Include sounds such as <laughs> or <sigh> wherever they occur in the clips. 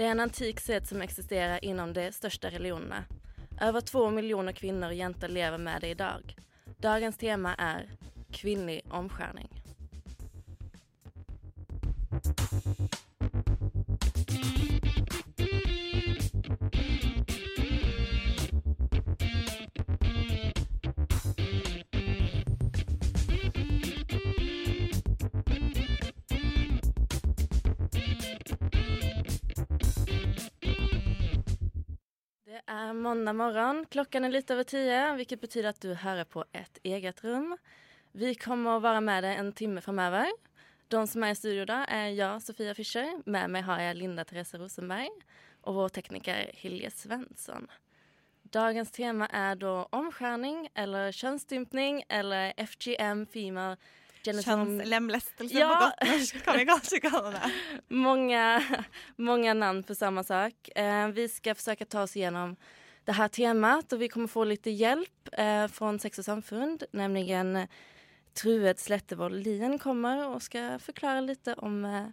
Det er en antik sed som eksisterer innom de største religionene. Over to millioner kvinner og jenter lever med det i dag. Dagens tema er kvinnelig omskjæring. Mandag morgen. Klokken er litt over ti, hvilket betyr at du hører på Et eget rom. Vi kommer å være med deg en time framover. De som er i studio da, er jeg, Sofia Fischer. Med meg har jeg Linda Therese Rosenberg og vår tekniker Hilje Svensson. Dagens tema er da omskjæring eller kjønnsdympning eller FGM, female genital Kjønnslemlestelse Ja. på godt norsk, kan vi kanskje kalle det. <laughs> mange, mange namn på samme sak. Eh, vi forsøke å ta oss igenom det här temat och vi kommer få lite hjälp eh, från Sex och samfund, nämligen Truet Trued Slettevold Lien kommer og skal forklare litt om eh,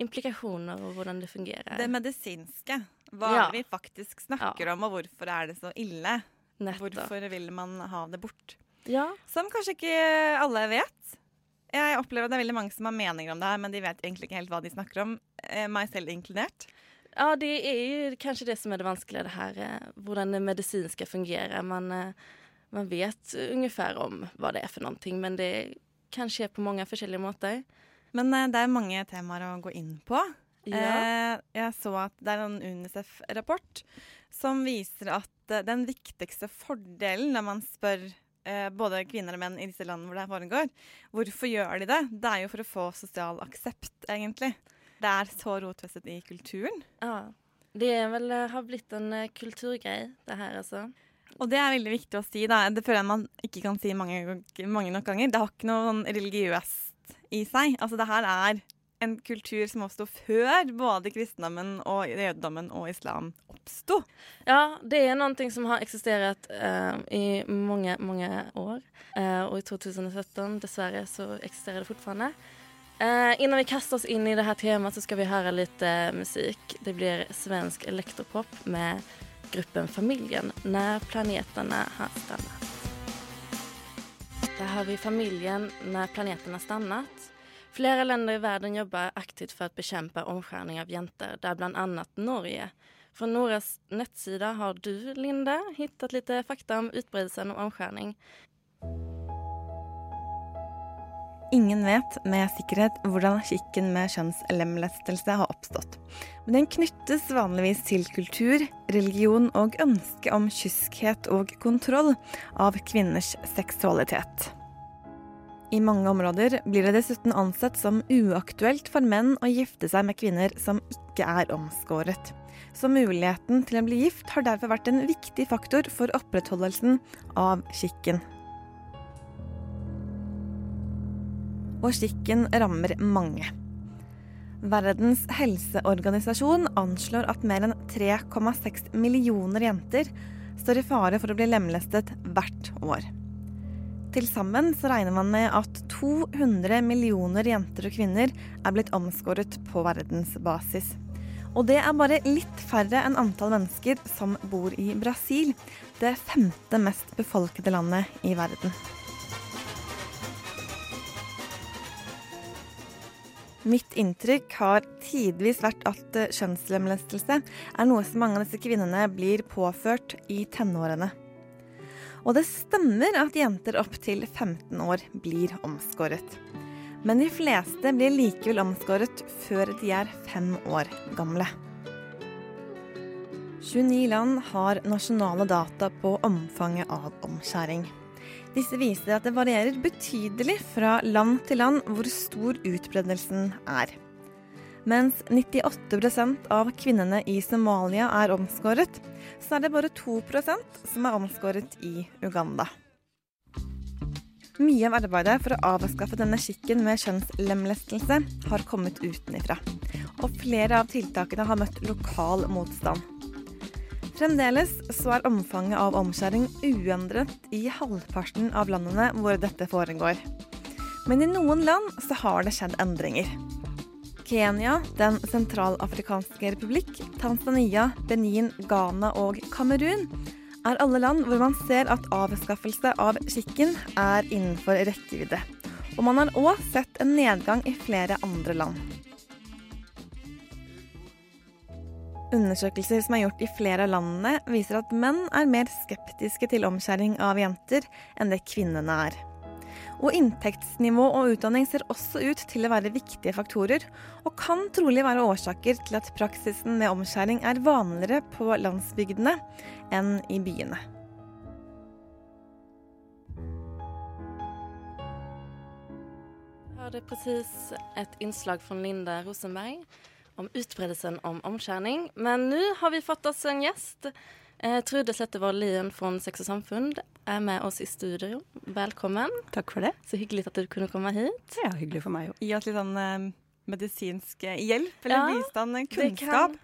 implikasjoner og hvordan det fungerer. Det medisinske. Hva Ja. vi faktisk snakker om, og hvorfor er det så ille? Nettopp. Hvorfor vil man ha det bort? Ja, Som kanskje ikke alle vet. Jeg opplever at det er veldig mange som har meninger om det her, men de vet egentlig ikke helt hva de snakker om. Eh, meg selv inkludert. Ja, det er jo kanskje det som er det vanskelige, det her hvordan hur det medicinska fungerar. Man, eh, man vet ungefär om hva det er for noe, men det kan skje på mange forskjellige måter. Men eh, det er mange temaer å gå inn på. Ja. Eh, jeg så at det er en Unicef-rapport som viser at eh, den viktigste fordelen når man spør eh, både kvinner og menn i disse landene hvor det her foregår, hvorfor gjør de det? Det er jo for å få sosial aksept, egentlig. Det er så rotfestet i kulturen. Ja. Det väl, eh, har blitt en kulturgreie, det her, altså. Og det er veldig viktig å si. Da. Det føler jeg man ikke kan si mange, mange nok ganger. Det har ikke noe sånn religiøst i seg. Altså det her er en kultur som oppsto før både kristendommen og jødedommen og islam oppsto. Ja, det er noe som har eksistert uh, i mange, mange år. Uh, og i 2017 dessverre, så eksisterer det fortfarande. Eh, innan vi kastar oss in i det här temat så ska vi höra lite musik. Det blir svensk elektropop med gruppen Familjen, När planeterna har stannat. Där har vi Familjen, När planeterna stannat. Flera länder i världen jobbar aktivt för att bekämpa omskärning av jenter, bland annat Norge. Från Noras nettsida har du, Linda, hittat lite fakta om utbredelsen av omskärning. Ingen vet med sikkerhet hvordan skikken med kjønnslemlestelse har oppstått. Men den knyttes vanligvis til kultur, religion og ønske om kyskhet og kontroll av kvinners seksualitet. I mange områder blir det dessuten ansett som uaktuelt for menn å gifte seg med kvinner som ikke er omskåret. Så muligheten til å bli gift har derfor vært en viktig faktor for opprettholdelsen av skikken. Og skikken rammer mange. Verdens helseorganisasjon anslår at mer enn 3,6 millioner jenter står i fare for å bli lemlestet hvert år. Til sammen så regner man med at 200 millioner jenter og kvinner er blitt omskåret på verdensbasis. Og det er bare litt færre enn antall mennesker som bor i Brasil, det femte mest befolkede landet i verden. Mitt inntrykk har tidvis vært at eh, kjønnslemlestelse er noe som mange av disse kvinnene blir påført i tenårene. Og det stemmer at jenter opp til 15 år blir omskåret. Men de fleste blir likevel omskåret før de er fem år gamle. 29 land har nasjonale data på omfanget av omskjæring. Disse viser at det varierer betydelig fra land til land hvor stor utbredelsen er. Mens 98% av kvinnene i Somalia er omskåret, så er det bare 2% som er omskåret i Uganda. Mye av arbeidet for å avskaffe denne skikken med kjønnslemlestelse har kommet utenifra, og flere av tiltakene har møtt lokal motstand. Fremdeles så er omfanget av omskjæring uendret i halvparten av landene hvor dette foregår. Men i noen land så har det skjedd endringer. Kenya, Den sentralafrikanske republikk, Tanzania, Benin, Ghana og Kamerun er alle land hvor man ser at avskaffelse av skikken er innenfor rekkevidde. Og man har òg sett en nedgang i flere andre land. Undersøkelser som er gjort i flere av landene, viser at menn er mer skeptiske til omskjæring av jenter enn det kvinnene er. Og inntektsnivå og utdanning ser også ut til å være viktige faktorer, og kan trolig være årsaker til at praksisen med omskjæring er vanligere på landsbygdene enn i byene. Jeg hørte precis et innslag fra Linda Rosenberg om utbredelsen om omskjæring. Men nå har vi fått oss en gjest. Eh, Trude Slettevold Lien fra Sex og Samfunn er med oss i studio. Velkommen. Takk for det. Så hyggelig at du kunne komme hit. Ja, hyggelig for meg òg. Gi oss litt sånn eh, medisinsk hjelp eller Ja, bistand, Det kan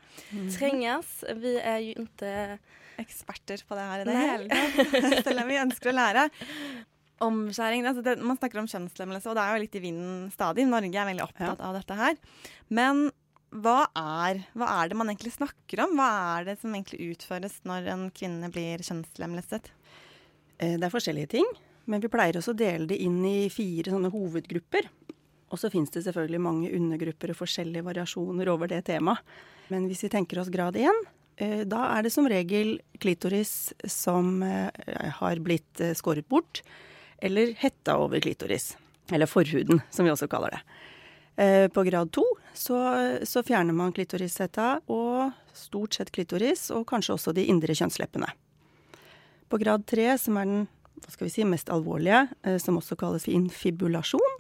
trenges. Vi er jo ikke Eksperter på det her i det hele tatt. <laughs> Selv om vi ønsker å lære. Omskjæring altså det, Man snakker om kjønnslemmelse, og det er jo litt i vinden stadig. Norge er veldig opptatt av dette her. Men hva er, hva er det man egentlig snakker om? Hva er det som egentlig utføres når en kvinne blir kjønnslemlestet? Eh, Det er forskjellige ting, men vi pleier også å dele det inn i fire sånne hovedgrupper. Og så fins det selvfølgelig mange undergrupper og forskjellige variasjoner over det temaet. Men hvis vi tenker oss grad én, eh, da er det som regel klitoris som eh, har blitt skåret bort, eller hetta over klitoris. Eller forhuden, som vi også kaller det. På grad to så, så fjerner man klitorishetta og stort sett klitoris, og kanskje også de indre kjønnsleppene. På grad tre, som er den hva skal vi si, mest alvorlige, eh, som også kalles infibulasjon,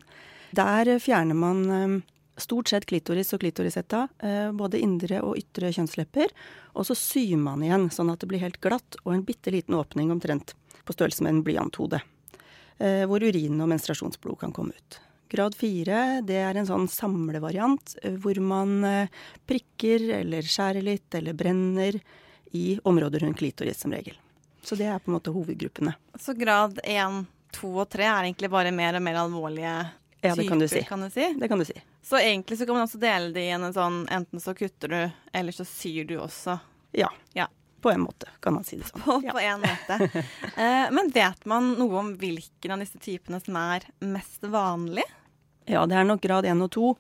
der fjerner man eh, stort sett klitoris og klitorishetta, eh, både indre og ytre kjønnslepper, og så syr man igjen, sånn at det blir helt glatt og en bitte liten åpning omtrent på størrelse med en blyanthode, hvor urin og menstruasjonsblod kan komme ut. Grad fire, det er en sånn samlevariant eh, hvor man eh, prikker eller skjærer litt eller brenner i områder rundt klitoris som regel. Så det er på en måte hovedgruppene. Så grad én, to og tre er egentlig bare mer og mer alvorlige Ja, det kan du si. kan du si. Det kan du si. Så egentlig så kan man også dele det i en sånn enten så kutter du, eller så syr du også. Ja. Ja. På en måte, kan man si det sånn. På, Ja. på en måte. <laughs> Eh, men vet man noe om hvilken av disse typene som er mest vanlig? Ja, det er nok grad 1 og 2.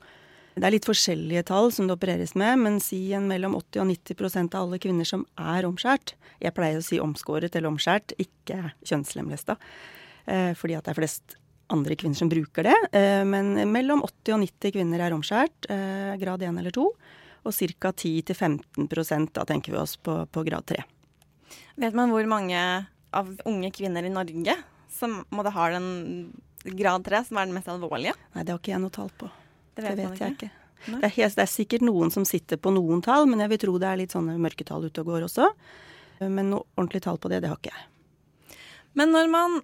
Det er litt forskjellige tall som det opereres med, men si en mellom 80 og 90% av alle kvinner som er omskjært. Jeg pleier å si omskåret eller omskjært, ikke kjønnslemlesta. Eh, fordi at det er flest andre kvinner som bruker det. Eh, men mellom 80 og 90 kvinner er omskjært, eh, grad 1 eller 2. Og ca. 10-15% da tenker vi oss på, på grad 3. Vet man hvor mange av unge kvinner i Norge som måtte ha den grad 3, som er den mest alvorlige? Nei, det har ikke jeg noe tall på. Det Det vet, vet, jeg ikke. ikke. Det er, helt, det er sikkert noen som sitter på noen tall, men jeg vil tro det er litt sånne mørketall ute og går også. Men noe ordentlig tall på det, det har ikke jeg. Men når man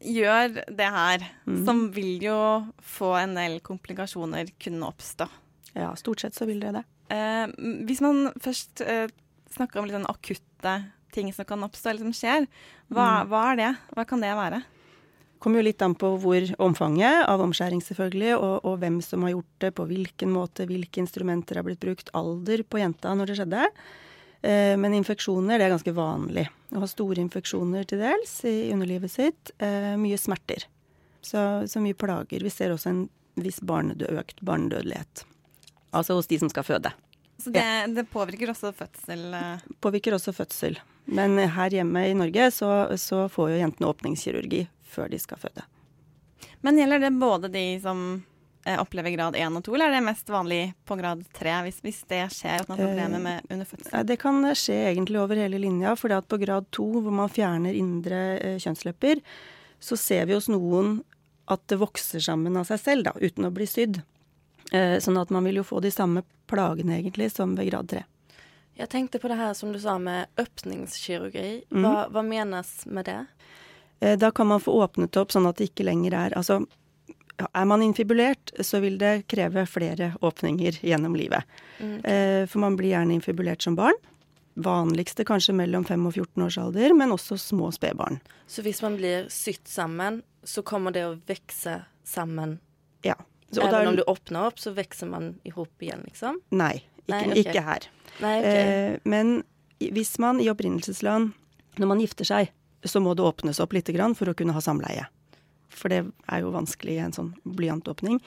gjør det her, mm. som vil jo få en del komplikasjoner kunne oppstå. Ja, stort sett så vil det det. Eh, hvis man først eh, snakker om litt sånn akutte ting som kan oppstå, eller som skjer, hva, Mm. hva er det? Hva kan det være? Kommer jo litt an på hvor omfanget av omskjæring selvfølgelig, og, og hvem som har gjort det, på hvilken måte, hvilke instrumenter har blitt brukt, alder på jenta når det skjedde. Eh, men infeksjoner, det er ganske vanlig. Å ha store infeksjoner til dels i underlivet sitt. Eh, mye smerter. Så, så mye plager. Vi ser også en viss barnedø økt barnedødelighet. Altså hos de som skal føde. Så det, det påvirker også fødsel. eh. Påvirker også fødsel. Men her hjemme i Norge så, så får jo jentene åpningskirurgi før de skal føde. Men gjelder det både de som eh, opplever grad 1 og 2, eller er det mest vanlig på grad 3, hvis, hvis det skjer at man har problemer Eh, med under fødsel? Det kan skje egentlig over hele linja, for på grad 2, hvor man fjerner indre eh, kjønnslepper, så ser vi hos noen at det vokser sammen av seg selv, da, uten å bli sydd. Eh, sånn at man vil jo få de samme plagene egentlig som ved grad 3. Jeg tenkte på det her som du sa med åpningskirurgi. Hva, mm. hva menes med det? Eh, Da kan man få åpnet opp sånn at det ikke lenger er Altså, er man infibulert, så vil det kreve flere åpninger gjennom livet. Mm. Eh, For man blir gjerne infibulert som barn. Vanligste kanskje mellom 5 og 14 års alder, men også små spedbarn. Så hvis man blir sydd sammen, så kommer det å vokse sammen? Ja. Så, da- om du åpner opp, så vokser man ihop igjen, liksom? Nei, ikke, Nei, okay. ikke her. Nei, okay. Eh, men hvis man i opprinnelsesland, når man gifter seg, så må det åpnes opp litt grann for å kunne ha samleie. For det er jo vanskelig i en sånn blyantåpning.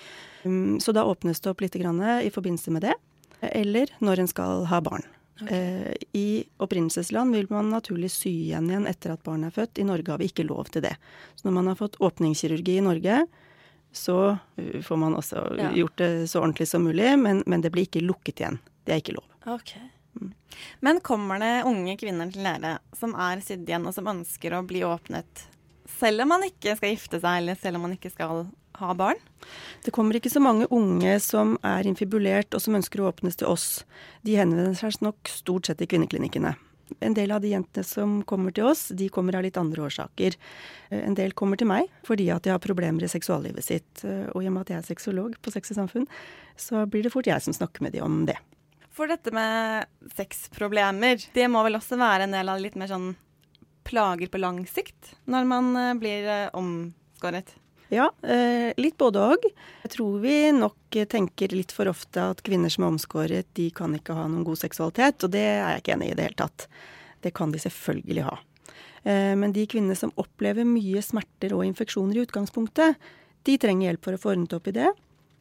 Mm, Så da åpnes det opp litt grann i forbindelse med det. Eller når en skal ha barn. Okay. I opprinnelsesland vil man naturlig sy igjen igjen etter at barnet er født. I Norge har vi ikke lov til det. Så når man har fått åpningskirurgi i Norge, så uh, får man også Ja. gjort det så ordentlig som mulig, men, men det blir ikke lukket igjen. Det er ikke lov. Ok. Men kommer det unge kvinner til dere som er sydd igjen, og som ønsker å bli åpnet, selv om man ikke skal gifte seg, eller selv om man ikke skal ha barn? Det kommer ikke så mange unge som er infibulert og som ønsker å åpnes til oss. De henvender seg nok stort sett til kvinneklinikkene. En del av de jentene som kommer til oss, de kommer av litt andre årsaker. Eh, En del kommer til meg fordi at de har problemer i seksuallivet sitt. Eh, Og i og med at jeg er sexolog på Sex og Samfunn, så blir det fort jeg som snakker med de om det. For dette med sexproblemer, det må vel også være en del av litt mer sånn plager på lang sikt, når man eh, blir eh, omskåret? Ja, eh, litt både og. Jeg tror vi nok tenker litt for ofte at kvinner som er omskåret, de kan ikke ha noen god seksualitet, og det er jeg ikke enig i i det hele tatt. Det kan de selvfølgelig ha. Men de kvinnene som opplever mye smerter og infeksjoner i utgangspunktet, de trenger hjelp for å få ordnet opp i det.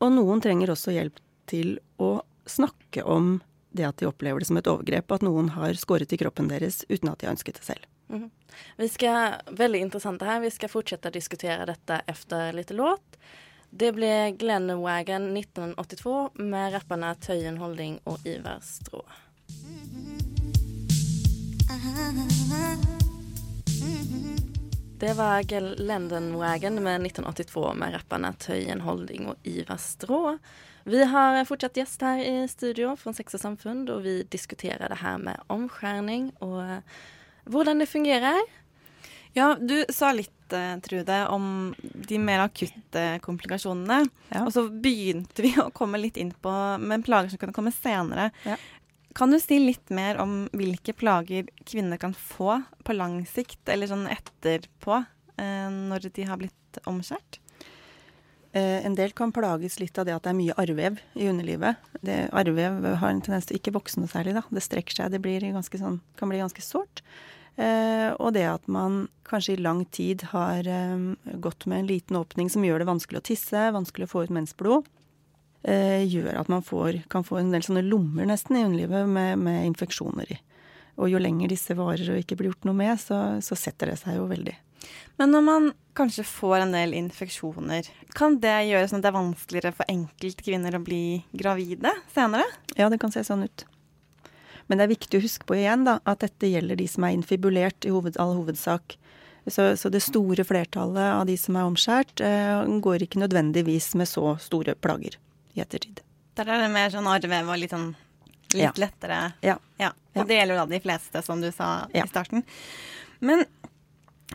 Og noen trenger også hjelp til å snakke om det at de opplever det som et overgrep, at noen har skåret i kroppen deres uten at de har ønsket det selv. Mm. Vi skal, veldig interessant det her, vi skal fortsette å diskutere dette efter litt låt. Det ble Glenn Wagon 1982 med rapperne Tøyen Holding og Ivar Strå. Det var Glenn med 1982 med rapperne Tøyen Holding og Ivar Strå. Vi har fortsatt gjest her i studio fra Sex og Samfunn, og vi diskuterer det her med omskjæring og eh, hvordan det fungerer. Ja, du sa litt, eh, Trude, om de mer akutte komplikasjonene. Ja. Og så begynte vi å komme litt inn på med plager som kunne komme senere. Ja. Kan du si litt mer om hvilke plager kvinner kan få på lang sikt, eller sånn etterpå, eh, når de har blitt omskjært? Eh, en del kan plages litt av det at det er mye arrvev i underlivet. Det, arrvev har en tendens til ikke vokse noe særlig, da. Det strekker seg, det sånn, kan bli ganske sårt. Eh, og det at man kanskje i lang tid har eh, gått med en liten åpning som gjør det vanskelig å tisse, vanskelig å få ut mensblod, gjør at man får, kan få en del sånne lommer nesten i underlivet med, med infeksjoner i. Og jo lenger disse varer og ikke blir gjort noe med, så, så setter det seg jo veldig. Men når man kanskje får en del infeksjoner, kan det gjøre sånn at det er vanskeligere for enkeltkvinner å bli gravide senere? Ja, det kan se sånn ut. Men det er viktig å huske på igjen da, at dette gjelder de som er infibulert i hoved, all hovedsak. Så, så det store flertallet av de som er omskjært, eh, går ikke nødvendigvis med så store plager i ettertid. Der er det mer sånn arve og litt sånn litt Ja. lettere. Ja. Ja. Ja. Og det gjelder da de fleste, som du sa i starten. Men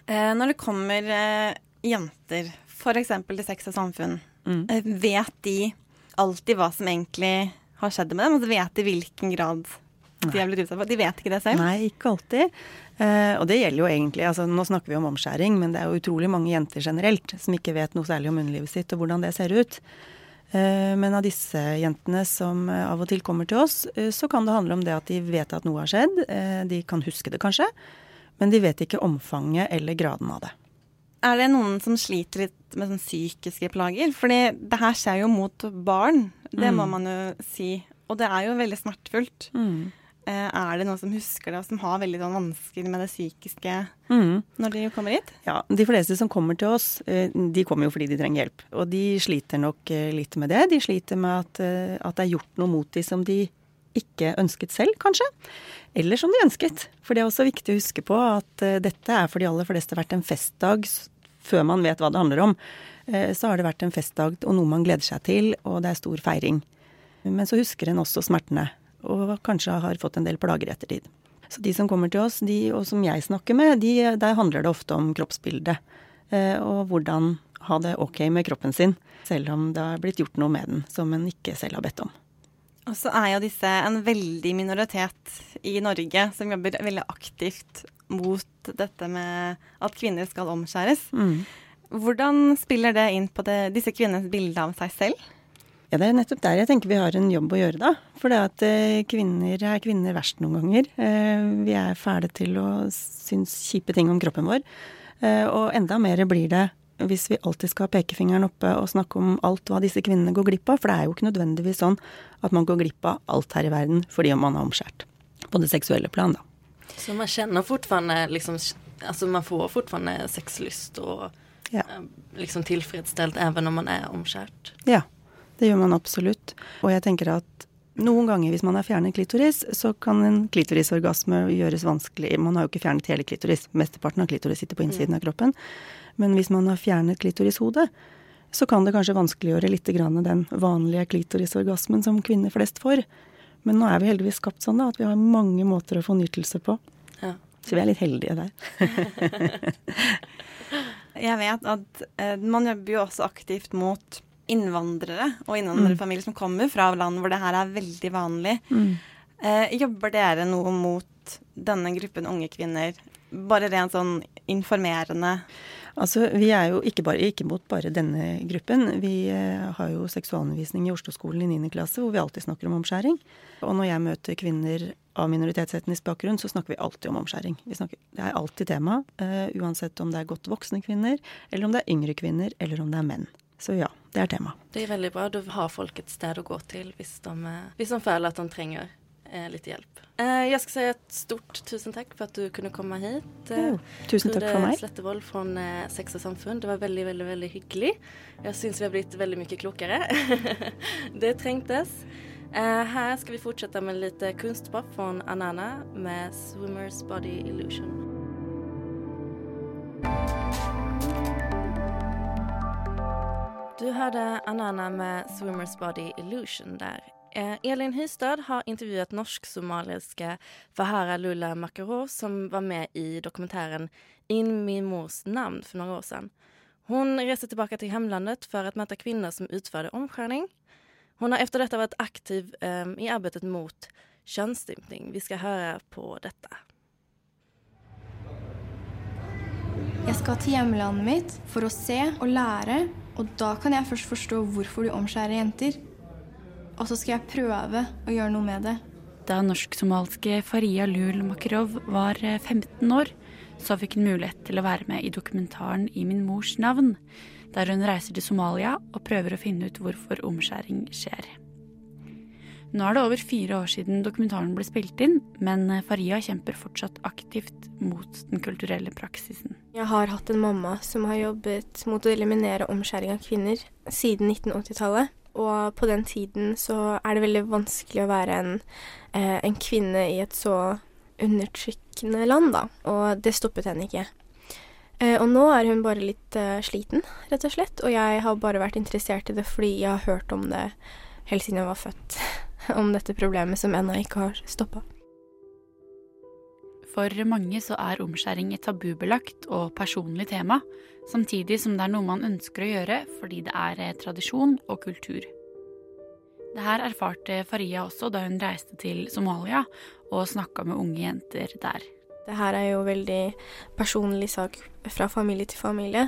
eh, når det kommer eh, jenter, f.eks. til Sex og Samfunn, Mm. eh, vet de alltid hva som egentlig har skjedd med dem? Altså vet de hvilken grad de har blitt utsatt for? De vet ikke det selv? Nei, ikke alltid. Uh, og det gjelder jo egentlig altså Nå snakker vi om omskjæring, men det er jo utrolig mange jenter generelt som ikke vet noe særlig om underlivet sitt og hvordan det ser ut. Eh, men av disse jentene som eh, av og til kommer til oss, eh, så kan det handle om det at de vet at noe har skjedd. De kan huske det kanskje, men de vet ikke omfanget eller graden av det. Er det noen som sliter litt med sånn psykiske plager? Fordi det her skjer jo mot barn, det må Mm. man jo si. Og det er jo veldig smertefullt. Eh, er det noen som husker det, og som har veldig sånn vansker med det psykiske Mm. når de kommer hit? Ja, De fleste som kommer til oss, eh, de kommer jo fordi de trenger hjelp. Og de sliter nok eh, litt med det. De sliter med at, eh, at det er gjort noe mot dem som de ikke ønsket selv, kanskje. Eller som de ønsket. For det er også viktig å huske på at eh, dette er for de aller fleste vært en festdag før man vet hva det handler om. Eh, Så har det vært en festdag og noe man gleder seg til, og det er stor feiring. Men så husker en også smertene, og kanskje har fått en del plager i ettertid. Så de som kommer til oss, de, og som jeg snakker med, de, der handler det ofte om kroppsbildet. Eh, og hvordan ha det ok med kroppen sin, selv om det har blitt gjort noe med den som en ikke selv har bedt om. Og så er jo disse en veldig minoritet i Norge som jobber veldig aktivt mot dette med at kvinner skal omskjæres. Mm. Hvordan spiller det inn på det, disse kvinnenes bilde av seg selv? Ja, Det er nettopp der jeg tenker vi har en jobb å gjøre, da. For det at eh, kvinner er kvinner verst noen ganger. Eh, vi er fæle til å synes kjipe ting om kroppen vår. Eh, og enda mer blir det hvis vi alltid skal ha pekefingeren oppe og snakke om alt hva disse kvinnene går glipp av. For det er jo ikke nødvendigvis sånn at man går glipp av alt her i verden fordi om man er omskjært. På det seksuelle plan, da. Så man kjenner fortfarande liksom Altså man får fortfarande sexlyst og ja. Liksom tilfredsstelt even om man er omskjært? Ja, det gjør man absolutt. Og jeg tenker at noen ganger hvis man har fjernet klitoris, så kan en klitorisorgasme gjøres vanskelig. Man har jo ikke fjernet hele klitoris. Mesteparten av klitoris sitter på innsiden mm. av kroppen. Men hvis man har fjernet klitorishodet, så kan det kanskje vanskeliggjøre litt den vanlige klitorisorgasmen som kvinner flest får. Men nå er vi heldigvis skapt sånn da, at vi har mange måter å få nytelse på. Ja. Så vi er litt heldige der. <laughs> Jeg vet at eh, man jobber jo også aktivt mot innvandrere og innvandrerfamilier mm. som kommer fra land hvor det her er veldig vanlig. Mm. Eh, jobber dere noe mot denne gruppen unge kvinner? Bare rent sånn informerende? Altså, Vi er jo ikke, bare, ikke mot bare denne gruppen. Vi eh, har jo seksualundervisning i Oslo-skolen i 9. klasse hvor vi alltid snakker om omskjæring. Og når jeg møter kvinner av minoritetsetnisk bakgrunn, så snakker vi alltid om omskjæring. Snakker, det er alltid tema, eh, uansett om det er godt voksne kvinner, eller om det er yngre kvinner, eller om det er menn. Så ja, det er tema. Det er veldig bra. Da har folk et sted å gå til hvis de, hvis de føler at de trenger eh, litt hjelp. Eh, jeg skal si et stort tusen takk for at du kunne komme hit. Eh, tusen takk for meg. Slettevold fra eh, Sex og Samfunn. Det var veldig, veldig veldig hyggelig. Jeg syns vi har blitt veldig mye klokere. <laughs> det trengtes. Eh, her skal vi fortsette med litt kunstpop fra Anana med 'Swimmers Body Illusion'. Du hørte Anana med 'Swimmers Body Illusion' der. Eh, Elin Hystad har intervjuet norsk-somaliske Fahara Lulla Makarov som var med i dokumentären In min mors namn for noen år siden. Hun reiste tilbake til hjemlandet for å møte kvinner som utførte omskjæring. Hun har etter dette vært aktiv um, i arbeidet mot kjønnsstymping. Vi skal høre på dette. Jeg skal til hjemlandet mitt for å se og lære, og da kan jeg først forstå hvorfor du omskjærer jenter. Og så skal jeg prøve å gjøre noe med det. Da norsk-somalske Faria Lul Makarov var 15 eh, år, så fikk hun mulighet til å være med i dokumentaren I min mors navn, der hun reiser til Somalia og prøver å finne ut hvorfor omskjæring skjer. Nå er det over fire år siden dokumentaren ble spilt inn, men eh, Faria kjemper fortsatt aktivt mot den kulturelle praksisen. Jeg har hatt en mamma som har jobbet mot å eliminere omskjæring av kvinner siden 1980-tallet. Og på den tiden så er det veldig vanskelig å være en, eh, en kvinne i et så undertrykkende land, da. Og det stoppet henne ikke. Eh, og nå er hun bare litt sliten, rett og slett. Og jeg har bare vært interessert i det fordi jeg har hørt om det helt siden jeg var født. <laughs> om dette problemet som ennå ikke har stoppa. For mange så er omskjæring et tabubelagt og personlig tema, samtidig som det er noe man ønsker å gjøre fordi det er eh, tradisjon og kultur. Det her erfarte Faria også da hun reiste til Somalia og snakka med unge jenter der. Det her er jo veldig personlig sak fra familie til familie.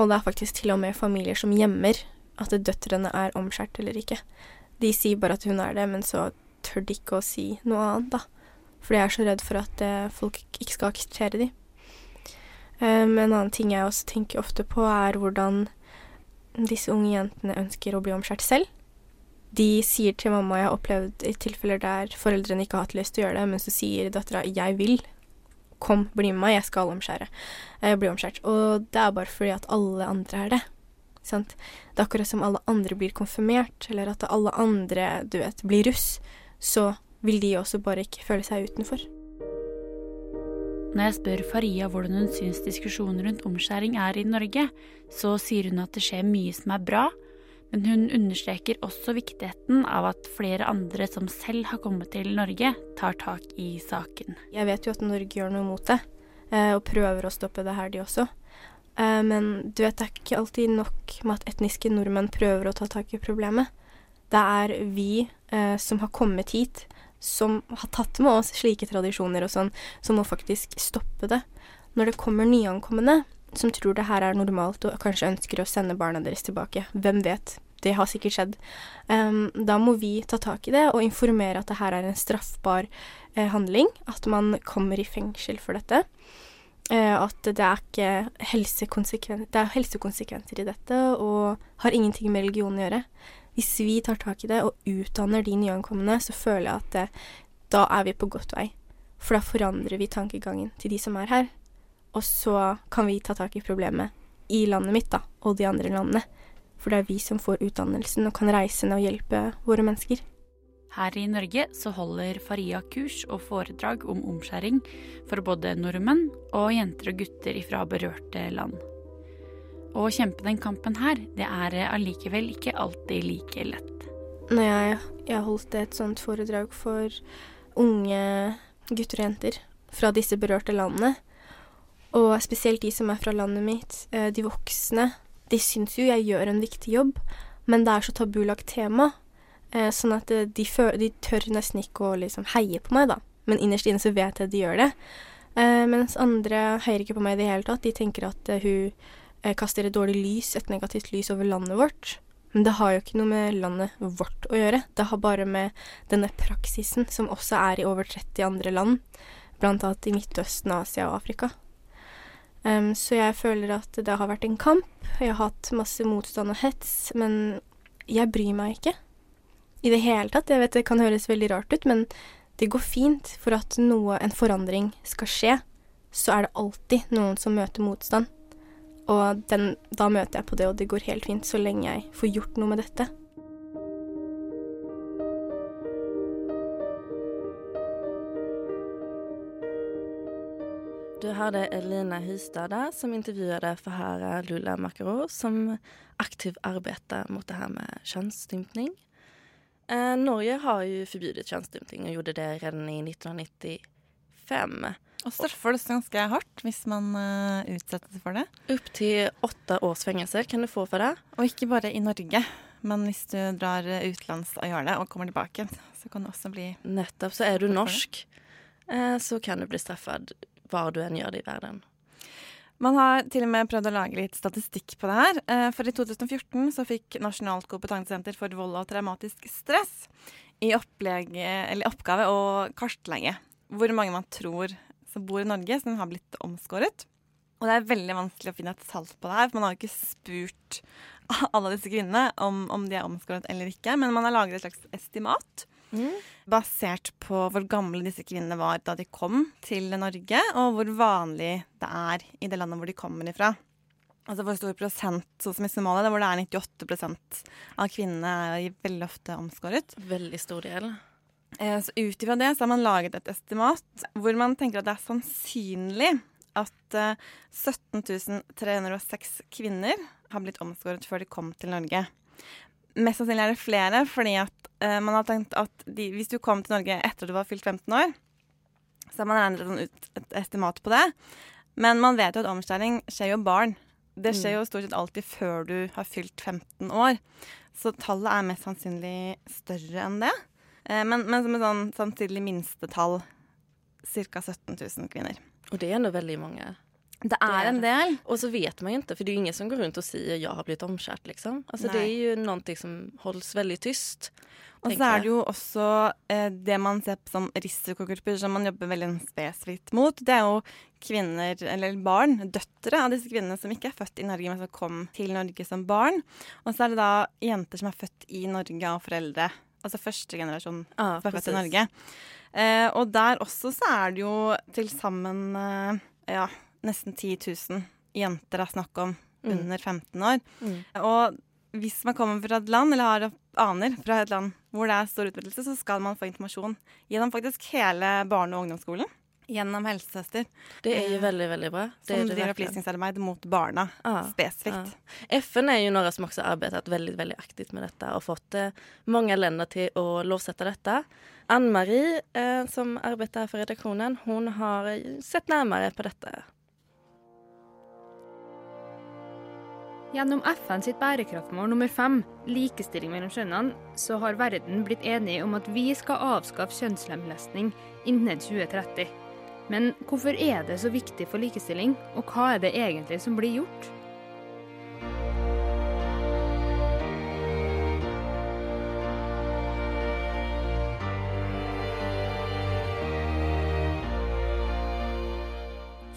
Og det er faktisk til og med familier som gjemmer at døtrene er omskjært eller ikke. De sier bare at hun er det, men så tør de ikke å si noe annet, da. Fordi jeg er så redd for at eh, folk ikke skal akseptere de. Um, en annen ting jeg også tenker ofte på, er hvordan disse unge jentene ønsker å bli omskjært selv. De sier til mamma Jeg har opplevd i tilfeller der foreldrene ikke har hatt lyst til å gjøre det, men så sier dattera 'jeg vil'. Kom, bli med meg, jeg skal omskjære. Jeg blir omskjært. Og det er bare fordi at alle andre er det. Sant? Det er akkurat som alle andre blir konfirmert, eller at alle andre, du vet, blir russ. Så vil de også bare ikke føle seg utenfor. Når jeg spør Faria hvordan hun syns diskusjonen rundt omskjæring er i Norge, så sier hun at det skjer mye som er bra, Men hun understreker også viktigheten av at flere andre som selv har kommet til Norge, tar tak i saken. Jeg vet jo at Norge gjør noe mot det, eh, og prøver å stoppe det her, de også. Eh, men du vet, det er ikke alltid nok med at etniske nordmenn prøver å ta tak i problemet. Det er vi uh, som har kommet hit, som har tatt med oss slike tradisjoner og sånn, som må faktisk stoppe det. Når det kommer nyankomne som tror det her er normalt og kanskje ønsker å sende barna deres tilbake, hvem vet, det har sikkert skjedd, um, da må vi ta tak i det og informere at det her er en straffbar eh, handling, at man kommer i fengsel for dette. Eh, at det er ikke helsekonsekven det er helsekonsekvenser i dette og har ingenting med religion å gjøre. Hvis vi tar tak i det og utdanner de nyankomne, så føler jeg at det, da er vi på godt vei. For da forandrer vi tankegangen til de som er her. Og så kan vi ta tak i problemet i landet mitt, da, og de andre landene. For det er vi som får utdannelsen og kan reise ned og hjelpe våre mennesker. Her i Norge så holder Faria kurs og foredrag om omskjæring for både nordmenn og jenter og gutter fra berørte land. Å kjempe den kampen her, det er allikevel ikke alltid like lett. Når jeg, jeg holdt et sånt foredrag for unge gutter og jenter fra disse berørte landene, og spesielt de som er fra landet mitt, eh, de voksne, de syns jo jeg gjør en viktig jobb, men det er så tabulagt tema, sånn at eh, de, de tør nesten ikke å liksom heie på meg, da. Men innerst inne så vet jeg at de gjør det. Mens andre heier ikke på meg i det hele tatt. De tenker at hun kaster et dårlig lys, et negativt lys over landet vårt. Men det har jo ikke noe med landet vårt å gjøre. Det har bare med denne praksisen, som også er i over 30 andre land, blant annet i Midtøsten, Asia og Afrika. Um, så jeg føler at det har vært en kamp. Jeg har hatt masse motstand og hets, men jeg bryr meg ikke. I det hele tatt. Jeg vet det kan høres veldig rart ut, men det går fint. For at noe, en forandring skal skje, så er det alltid noen som møter motstand. Og den, da møter jeg på det, og det går helt fint så lenge jeg får gjort noe med dette. Du hørte Elina Hystad som intervjuade Fahara Lula Makarov som aktivt arbeider mot det her med kjønnsstympning. Eh, Norge har jo forbudt kjønnsstympning og gjorde det redan i 1995. Og straffer det ganske hardt hvis man uh, utsettes for det. Opptil åtte års fengsel kan du få for det. Og ikke bare i Norge, men hvis du drar utenlands og gjør det og kommer tilbake, så kan du også bli Nettopp. Så er du norsk, uh, så kan du bli straffet hva du enn gjør det i verden. Man har til og med prøvd å lage litt statistikk på det her. Eh, for i 2014 så fikk Nasjonalt kompetansesenter for vold og traumatisk stress i oppgave å kartlegge hvor mange man tror som bor i Norge som har blitt omskåret. Og det er veldig vanskelig å finne et salt på det her, for man har jo ikke spurt <laughs> alle disse kvinnene om, om de er omskåret eller ikke. Men man har laget et slags estimat Mm. Basert på hvor gamle disse kvinnene var da de kom til Norge, og hvor vanlig det er i det landet hvor de kommer ifra. Altså hvor stor prosent, sånn som i Somalia, hvor det er 98% av kvinnene er veldig ofte omskåret. Veldig stor del. Eh, så ut ifra det så har man laget et estimat hvor man tenker at det er sannsynlig at 17 306 kvinner har blitt omskåret før de kom til Norge. Mest sannsynlig er det flere, fordi at uh, man har tenkt at de, hvis du kom til Norge etter at du var fylt 15 år, så har man regnet sånn ut et estimat på det. Men man vet jo at omskjæring skjer jo barn. Det skjer mm. jo stort sett alltid før du har fylt 15 år. Så tallet er mest sannsynlig større enn det. Uh, men, men, som et sånn samtidig minstetall ca. 17 000 kvinner. Og det er nå veldig mange. Det er en del. Og så vet man jo ikke, for det er jo ingen som går rundt og sier 'jeg har blitt omskjært'. liksom. Altså, det er jo noe som holdes veldig tyst. Og så er det jo også eh, det man ser på som risikogrupper, som man jobber veldig spesifikt mot. Det er jo kvinner, eller barn, døtre av disse kvinnene som ikke er født i Norge, men som kom til Norge som barn. Og så er det da jenter som er født i Norge av foreldre. Altså første generasjon ah, som er født i Norge. Eh, og der også så er det jo til sammen eh, ja, nesten 10 000 jenter det er snakk om mm. under 15 år. Mm. Og hvis man kommer fra et land, eller har aner fra et land hvor det er stor utvidelse, så skal man få informasjon gjennom faktisk hele barne- og ungdomsskolen. Gjennom helsesøster. Det er jo veldig, veldig bra. Det som driver opplysningsarbeid mot barna ah, spesifikt. Ah. FN er jo noen som har arbeidet veldig, veldig aktivt med dette og fått eh, mange länder til å lovsette dette. Ann-Marie eh, som arbeider for redaksjonen, hun har eh, sett nærmere på detta. Gjennom FN sitt bærekraftmål nummer fem, likestilling mellom kjønnene, så har verden blitt enige om at vi skal avskaffe kjønnslemlestning innen 2030. Men hvorfor er det så viktig for likestilling, og hva er det egentlig som blir gjort?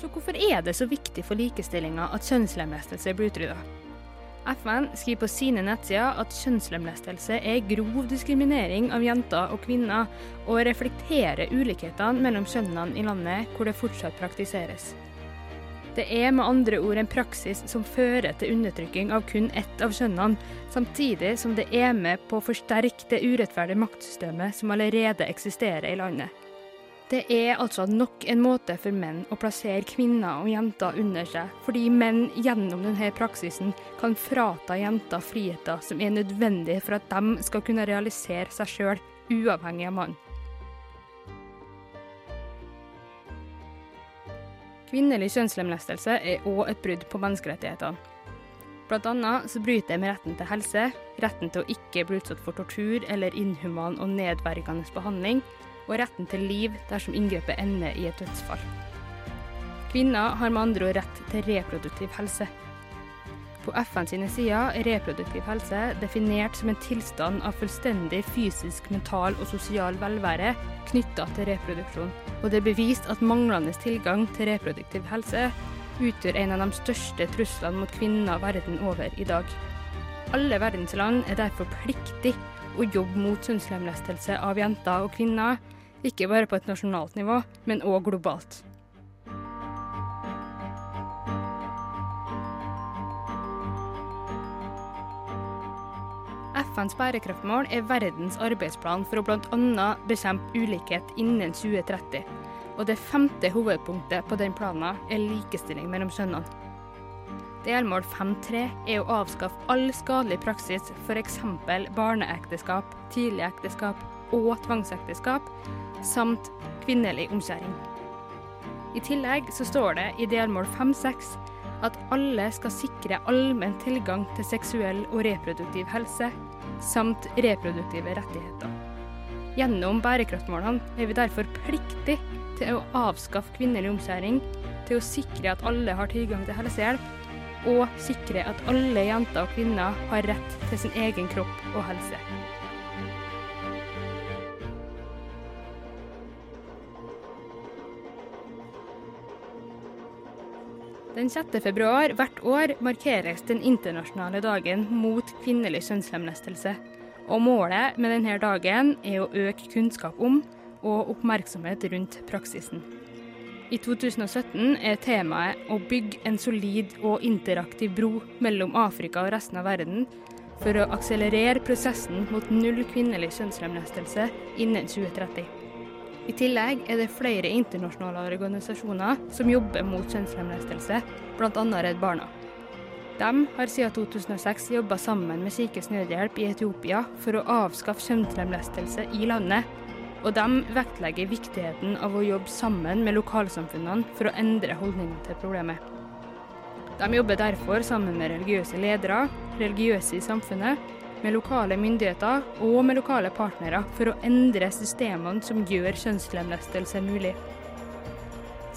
Så hvorfor er det så viktig for likestillinga at kjønnslemlestelse blir utrydda? FN skriver på sine nettsider at kjønnslemlestelse er grov diskriminering av jenter og kvinner, og reflekterer ulikhetene mellom kjønnene i landet hvor det fortsatt praktiseres. Det er med andre ord en praksis som fører til undertrykking av kun ett av kjønnene, samtidig som det er med på å forsterke det urettferdige maktsystemet som allerede eksisterer i landet. Det er altså nok en måte for menn å plassere kvinner og jenter under seg, fordi menn gjennom denne praksisen kan frata jenter friheter som er nødvendige for at de skal kunne realisere seg sjøl, uavhengig av mann. Kvinnelig kjønnslemlestelse er òg et brudd på menneskerettighetene. Blant annet så bryter det med retten til helse, retten til å ikke bli utsatt for tortur eller inhuman og nedverdigende behandling, og retten til liv dersom inngrepet ender i et dødsfall. Kvinner har med andre ord rett til reproduktiv helse. På FN sine sider er reproduktiv helse definert som en tilstand av fullstendig fysisk, mental og sosial velvære knytta til reproduksjon. Og det er bevist at manglende tilgang til reproduktiv helse utgjør en av de største truslene mot kvinner verden over i dag. Alle verdens land er derfor pliktig å jobbe mot kjønnslemlestelse av jenter og kvinner, ikke bare på et nasjonalt nivå, men òg globalt. FNs bærekraftmål er verdens arbeidsplan for å bl.a. bekjempe ulikhet innen 2030. Og det femte hovedpunktet på den planen er likestilling mellom kjønnene. Delmål 5.3 er å avskaffe all skadelig praksis, f.eks. barneekteskap, tidligekteskap og tvangsekteskap, samt kvinnelig omskjæring. I tillegg så står det i delmål 5-6 at alle skal sikre allmenn tilgang til seksuell og reproduktiv helse, samt reproduktive rettigheter. Gjennom bærekraftmålene er vi derfor pliktig til å avskaffe kvinnelig omskjæring, til å sikre at alle har tilgang til helsehjelp, og sikre at alle jenter og kvinner har rett til sin egen kropp og helse. Den 6. februar hvert år markeres den internasjonale dagen mot kvinnelig kjønnslemlestelse. Og målet med denne dagen er å øke kunnskap om og oppmerksomhet rundt praksisen. I 2017 er temaet å bygge en solid og interaktiv bro mellom Afrika og resten av verden for å akselerere prosessen mot null kvinnelig kjønnslemlestelse innen 2030. I tillegg er det flere internasjonale organisasjoner som jobber mot kjønnslemlestelse, bl.a. Redd Barna. De har siden 2006 jobba sammen med Kirkens Nødhjelp i Etiopia for å avskaffe kjønnslemlestelse i landet, og de vektlegger viktigheten av å jobbe sammen med lokalsamfunnene for å endre holdningene til problemet. De jobber derfor sammen med religiøse ledere, religiøse i samfunnet, med lokale myndigheter og med lokale partnere for å endre systemene som gjør kjønnslemlestelse mulig.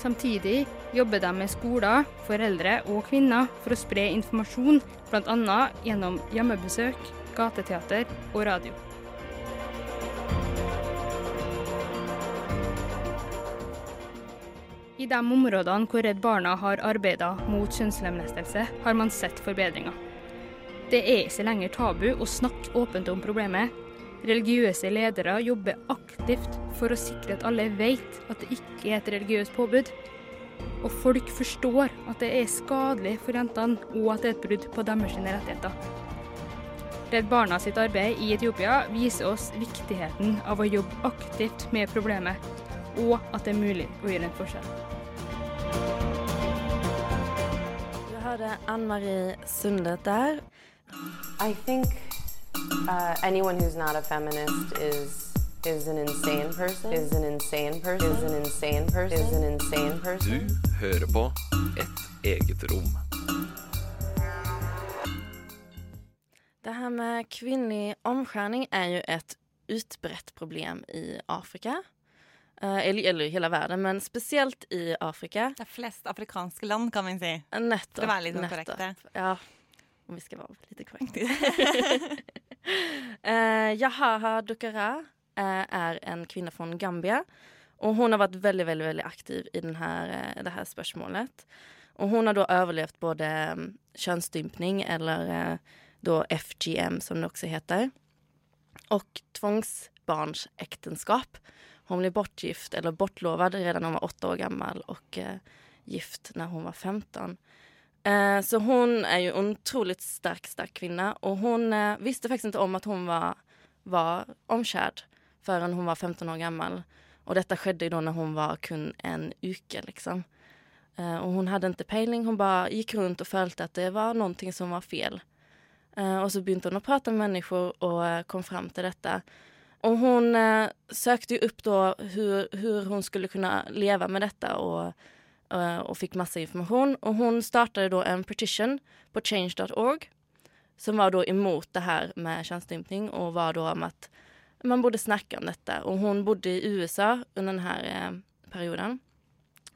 Samtidig jobber de med skoler, foreldre og kvinner for å spre informasjon, bl.a. gjennom hjemmebesøk, gateteater og radio. I de områdene hvor Redd Barna har arbeida mot kjønnslemlestelse, har man sett forbedringer. Det er ikke lenger tabu å snakke åpent om problemet. Religiøse ledere jobber aktivt for å sikre at alle vet at det ikke er et religiøst påbud. Og folk forstår at det er skadelig for jentene, og at det er et brudd på deres rettigheter. Redd Barna sitt arbeid i Etiopia viser oss viktigheten av å jobbe aktivt med problemet, og at det er mulig å gjøre en forskjell. Du hørte Ann Marie Sundet der. I think uh, anyone who's not a feminist is is an insane person. Is an insane person. Is an insane person. Is an insane person. Du hører på Et eget rom. Det här med kvinnlig omskärning är ju ett utbrett problem i Afrika. Eh, eller, eller i hele verden, men spesielt i Afrika. Det er flest afrikanske land, kan vi si. Nettopp. Sånn nettopp. Ja, om vi ska vara lite korrekta. <laughs> eh, Yahaha Dukara er är en kvinne fra Gambia. Og hun har vært veldig veldig, veldig aktiv i denne, eh, det här spörsmålet. Och hon har da overlevd både mm, könsstympning eller eh, då FGM som det også heter. og tvangsbarnsekteskap. Hun ble bortgift eller bortlovet, redan da hun var åtte år gammel, og eh, gift når hun var 15. Eh, så hon är ju en otroligt stark, stark kvinna och hon eh, visste faktiskt inte om att hon var, var omkärd förrän hon var 15 år gammal. Och detta skedde ju då när hon var kun en uke liksom. Eh, och hon hade inte pejling, hon bara gick runt och följde att det var någonting som var fel. Eh, och så begynte hon att prata med människor och eh, kom fram till detta. Och hon eh, sökte ju upp då hur, hur hon skulle kunna leva med detta och, eh, fikk masse informasjon. Och hon startade då en petition på change.org som var da imot det her med könsstympning og var da om at man borde snakke om dette. Og hun bodde i USA under denne eh, perioden.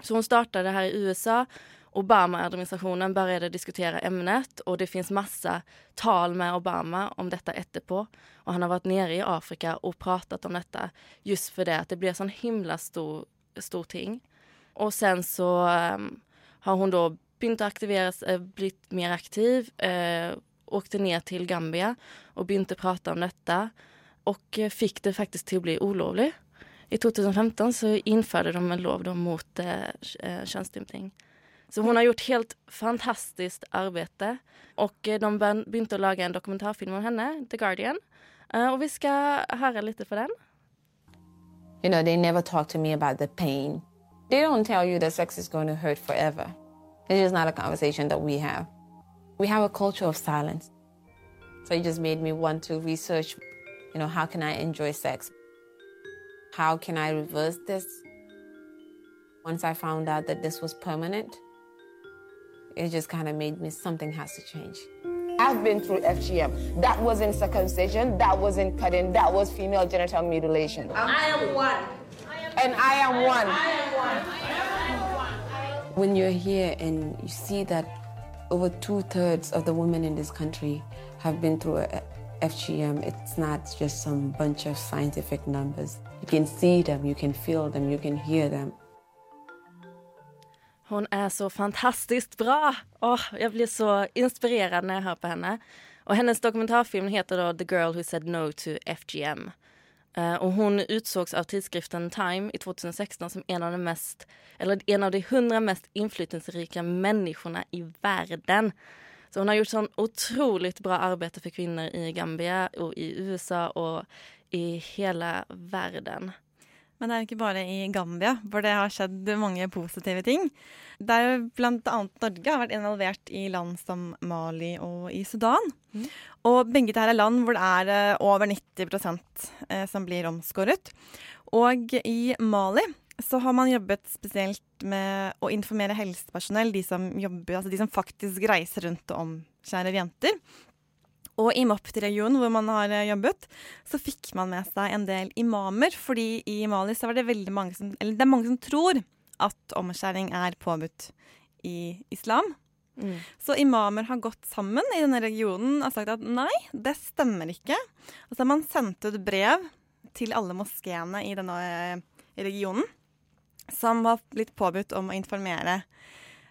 Så hun startet det her i USA. Obama-administrationen å diskutere emnet, og det fins masse tal med Obama om dette etterpå. Og han har vært nere i Afrika og pratet om dette just fordi det det blir sånn himla stor, stor ting. Och sen så um, har hon då begynt att aktiveras, blitt blivit mer aktiv, Uh, åkte ner till Gambia och begynte prata om detta och uh, fick det faktiskt till att bli olovlig. I 2015 så införde de en lov mot eh, eh, könsstympning. Så hun har gjort helt fantastisk arbeid. Eh, de begynte å lage en dokumentarfilm om henne, The Guardian. Eh, og vi skal høre litt på den. You know, they never talk to me about the pain. They don't tell you that sex is going to hurt forever. It's just not a conversation that we have. We have a culture of silence. So it just made me want to research, you know, how can I enjoy sex? How can I reverse this? Once I found out that this was permanent, it just kind of made me something has to change. I've been through FGM. That wasn't circumcision, that wasn't cutting, that was female genital mutilation. I am one. And I am one. When you're here and you see that over two thirds of the women in this country have been through a FGM, it's not just some bunch of scientific numbers. You can see them, you can feel them, you can hear them. Hon är så fantastiskt bra! Åh, jag blir så inspirerad när jag hör på henne. Och hennes dokumentarfilm heter då The Girl Who Said No to FGM. Eh, och hon utsågs av tidskriften Time i 2016 som en av de mest, eller en av de hundra mest inflytelserika människorna i världen. Så hon har gjort sånn otroligt bra arbete för kvinnor i Gambia och i USA och i hela världen. Men det er jo ikke bare i Gambia hvor det har skjedd mange positive ting. Det er blant annet Norge har vært involvert i land som Mali og i Sudan. Og begge dette er land hvor det er eh, over 90 eh, som blir omskåret. Og i Mali så har man jobbet spesielt med å informere helsepersonell, de som, jobber, altså de som faktisk reiser rundt og omskjærer jenter. Og i Mopti-regionen, hvor man har eh, jobbet, så fikk man med seg en del imamer. Fordi i Mali så var det veldig mange som Eller det er mange som tror at omskjæring er påbudt i islam. Mm. Så imamer har gått sammen i denne regionen og sagt at nei, det stemmer ikke. Og så har man sendt ut brev til alle moskeene i denne eh, regionen som har blitt påbudt om å informere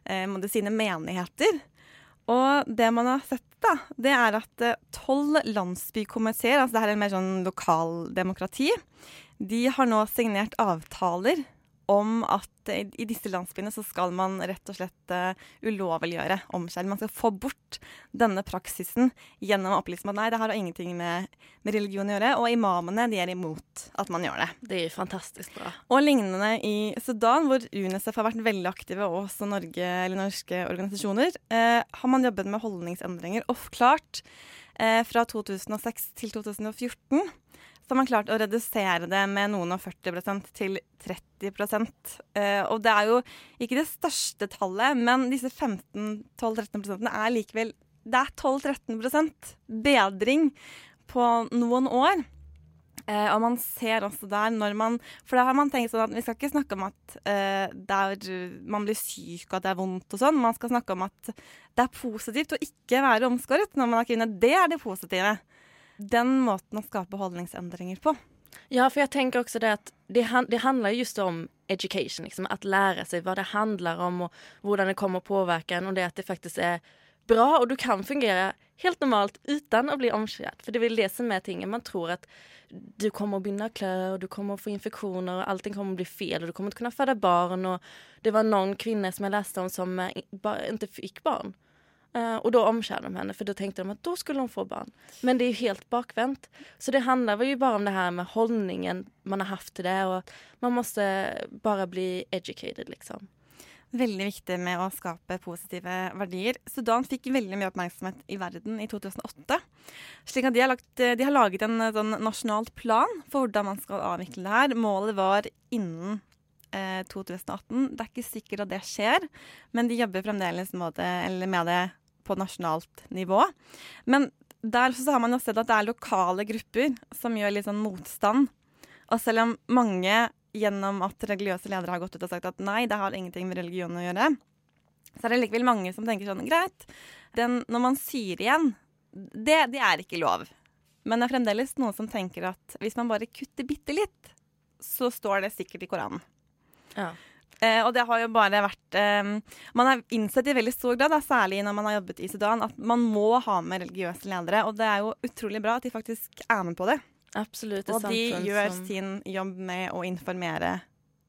eh, sine menigheter. Og det man har sett, da, det er at eh, tolv landsbykomiteer, altså det her er mer sånn lokaldemokrati, de har nå signert avtaler om at i, disse landsbyene så skal man rett og slett uh, ulovliggjøre omskjæring. Man skal få bort denne praksisen gjennom å opplyse om at nei, det har ingenting med, med, religion å gjøre. Og imamene de er imot at man gjør det. Det er fantastisk bra. Og lignende i Sudan, hvor UNICEF har vært veldig aktive, og også Norge, eller norske organisasjoner, uh, har man jobbet med holdningsendringer. Og klart, uh, fra 2006 til 2014 så har man klart å redusere det med noen og 40% til 30 eh, Og det er jo ikke det største tallet, men disse 15-12-13 er likevel Det er 12-13% bedring på noen år. Eh, og man ser også der når man For da har man tenkt sånn at vi skal ikke snakke om at eh, man blir syk og at det er vondt og sånn. Man skal snakke om at det er positivt å ikke være omskåret når man er kvinne. Det er det positive den måten å skape holdningsendringer på. Ja, for jeg tenker også det at det, det handler just om education. Liksom, at lære seg hva det handler om, og hvordan det kommer å påvirke en, og det at det faktisk er bra, og du kan fungere helt normalt uten å bli omskjært. For det er vel det som er tingen. Man tror at du kommer å begynne å klø, og du kommer å få infeksjoner, og allting kommer å bli feil, og du kommer ikke kunne føde barn. Og det var noen kvinner som jeg leste om, som ikke fikk barn. Uh, och då omskärde de henne för då tänkte de att då skulle hon få barn. Men det är ju helt bakvänt. Så det handlar ju bara om det här med hållningen man har haft till det och man måste bara bli educated liksom. Veldig viktig med å skape positive verdier. Sudan fikk veldig mye oppmerksomhet i verden i 2008. slik at De har, lagt, de har laget en sånn nasjonal plan for hvordan man skal avvikle det her. Målet var innen eh, 2018. Det er ikke sikkert at det skjer, men de jobber fremdeles med det på nasjonalt nivå. Men der så har man jo sett at det er lokale grupper som gjør litt sånn motstand. Og selv om mange gjennom at religiøse ledere har gått ut og sagt at nei, det har ingenting med religion å gjøre, så er det likevel mange som tenker sånn greit, den, når man syr igjen, det, det er ikke lov. Men det er fremdeles noen som tenker at hvis man bare kutter bitte litt, så står det sikkert i Koranen. Ja. Eh, og det har jo bare vært eh, Man har innsett i veldig stor grad, da, særlig når man har jobbet i Sudan, at man må ha med religiøse ledere. Og det er jo utrolig bra at de faktisk er med på det. Absolutt. Og de gjør som... sin jobb med å informere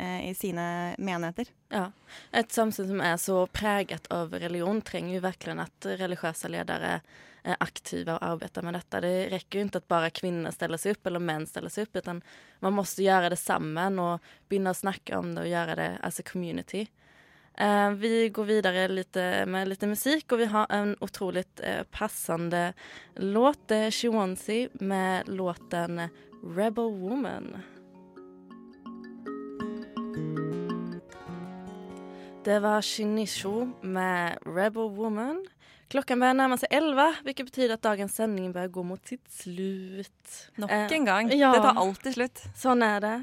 eh, i sine menigheter. Ja. Et samfunn som er så preget av religion, trenger jo virkelig at religiøse ledere er aktive og arbeider med dette. Det rekker jo ikke at bare kvinner stiller seg opp, eller menn stiller seg opp, men man må gjøre det sammen og begynne å snakke om det og gjøre det as a community. Eh, vi går videre lite, med litt musikk, og vi har en utrolig eh, passende låt. Det er Shionsi med låten 'Rebel Woman'. Det var Shinisho med 'Rebel Woman'. Klokken bør nærme seg elleve, hvilket betyr at dagens sending bør gå mot sitt slutt. Nok eh, en gang. Ja, det tar alltid slutt. Sånn er det.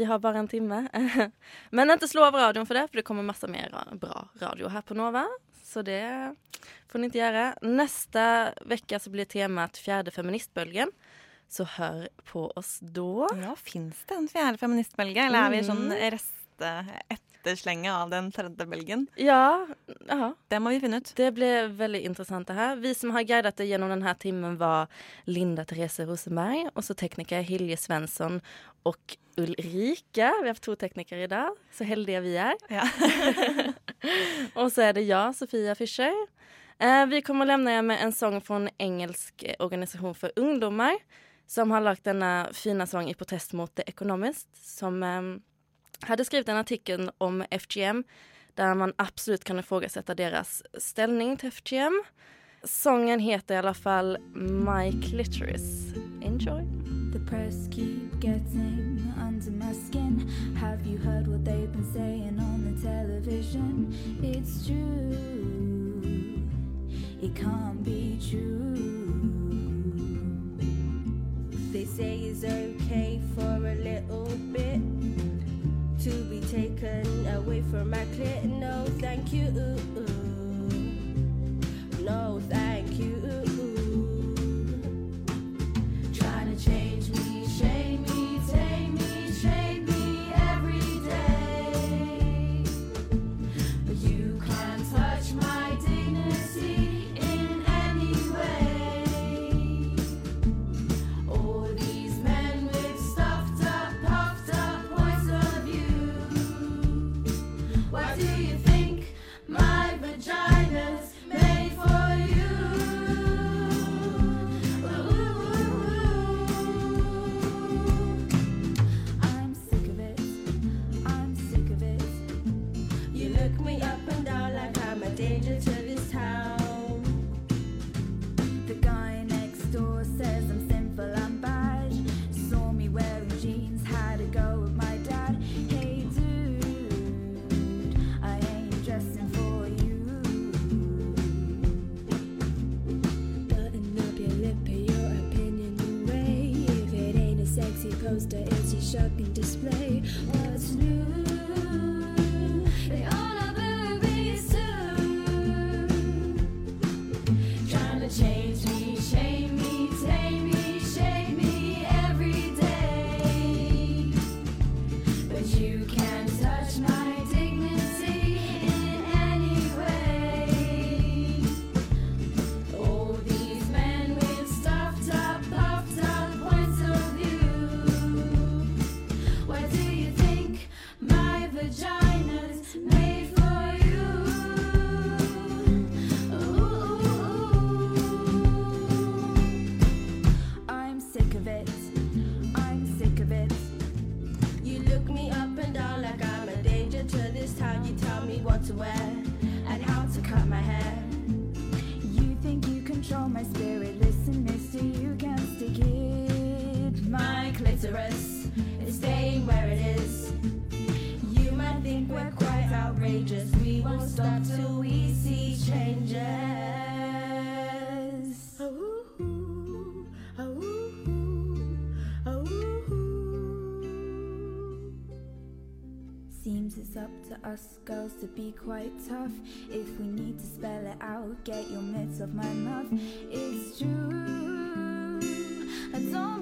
Vi har bare en time. <laughs> Men ikke slå av radioen for det, for det kommer masse mer bra radio her på Nova. Så det får ni ikke gjøre. Neste uke blir temaet fjerde feministbølgen. Så hør på oss da. Ja, fins det en fjerde feministbølge, eller er vi sånn mm. Reste etterslenget etterslenge av den tredje belgen. Ja, aha. Det må vi finne ut. Det ble veldig interessant det her. Vi som har guidet det gjennom denne timen, var Linda Therese Rosenberg, og så tekniker Hilje Svensson og Ulrike. Vi har hatt to teknikere i dag, så heldige vi er. Ja. <laughs> og så er det jeg, Sofia Fischer. Eh, vi kommer å lämna med en sang fra en engelsk organisasjon for ungdommer som har lagt denne fine sangen i protest mot det økonomisk, som eh, hadde skrevet en artikkel om FGM der man absolutt kan ifrågasätta deres ställning til FGM. Sången heter i alla fall My Clitoris. Enjoy. The press keep getting under my skin. Have you heard what they've been saying on the television? It's true. It can't be true. They say it's okay for a little bit to be taken away from my clit. No, thank you. No, us girls to be quite tough. If we need to spell it out, get your mitts off my mouth. It's true. I don't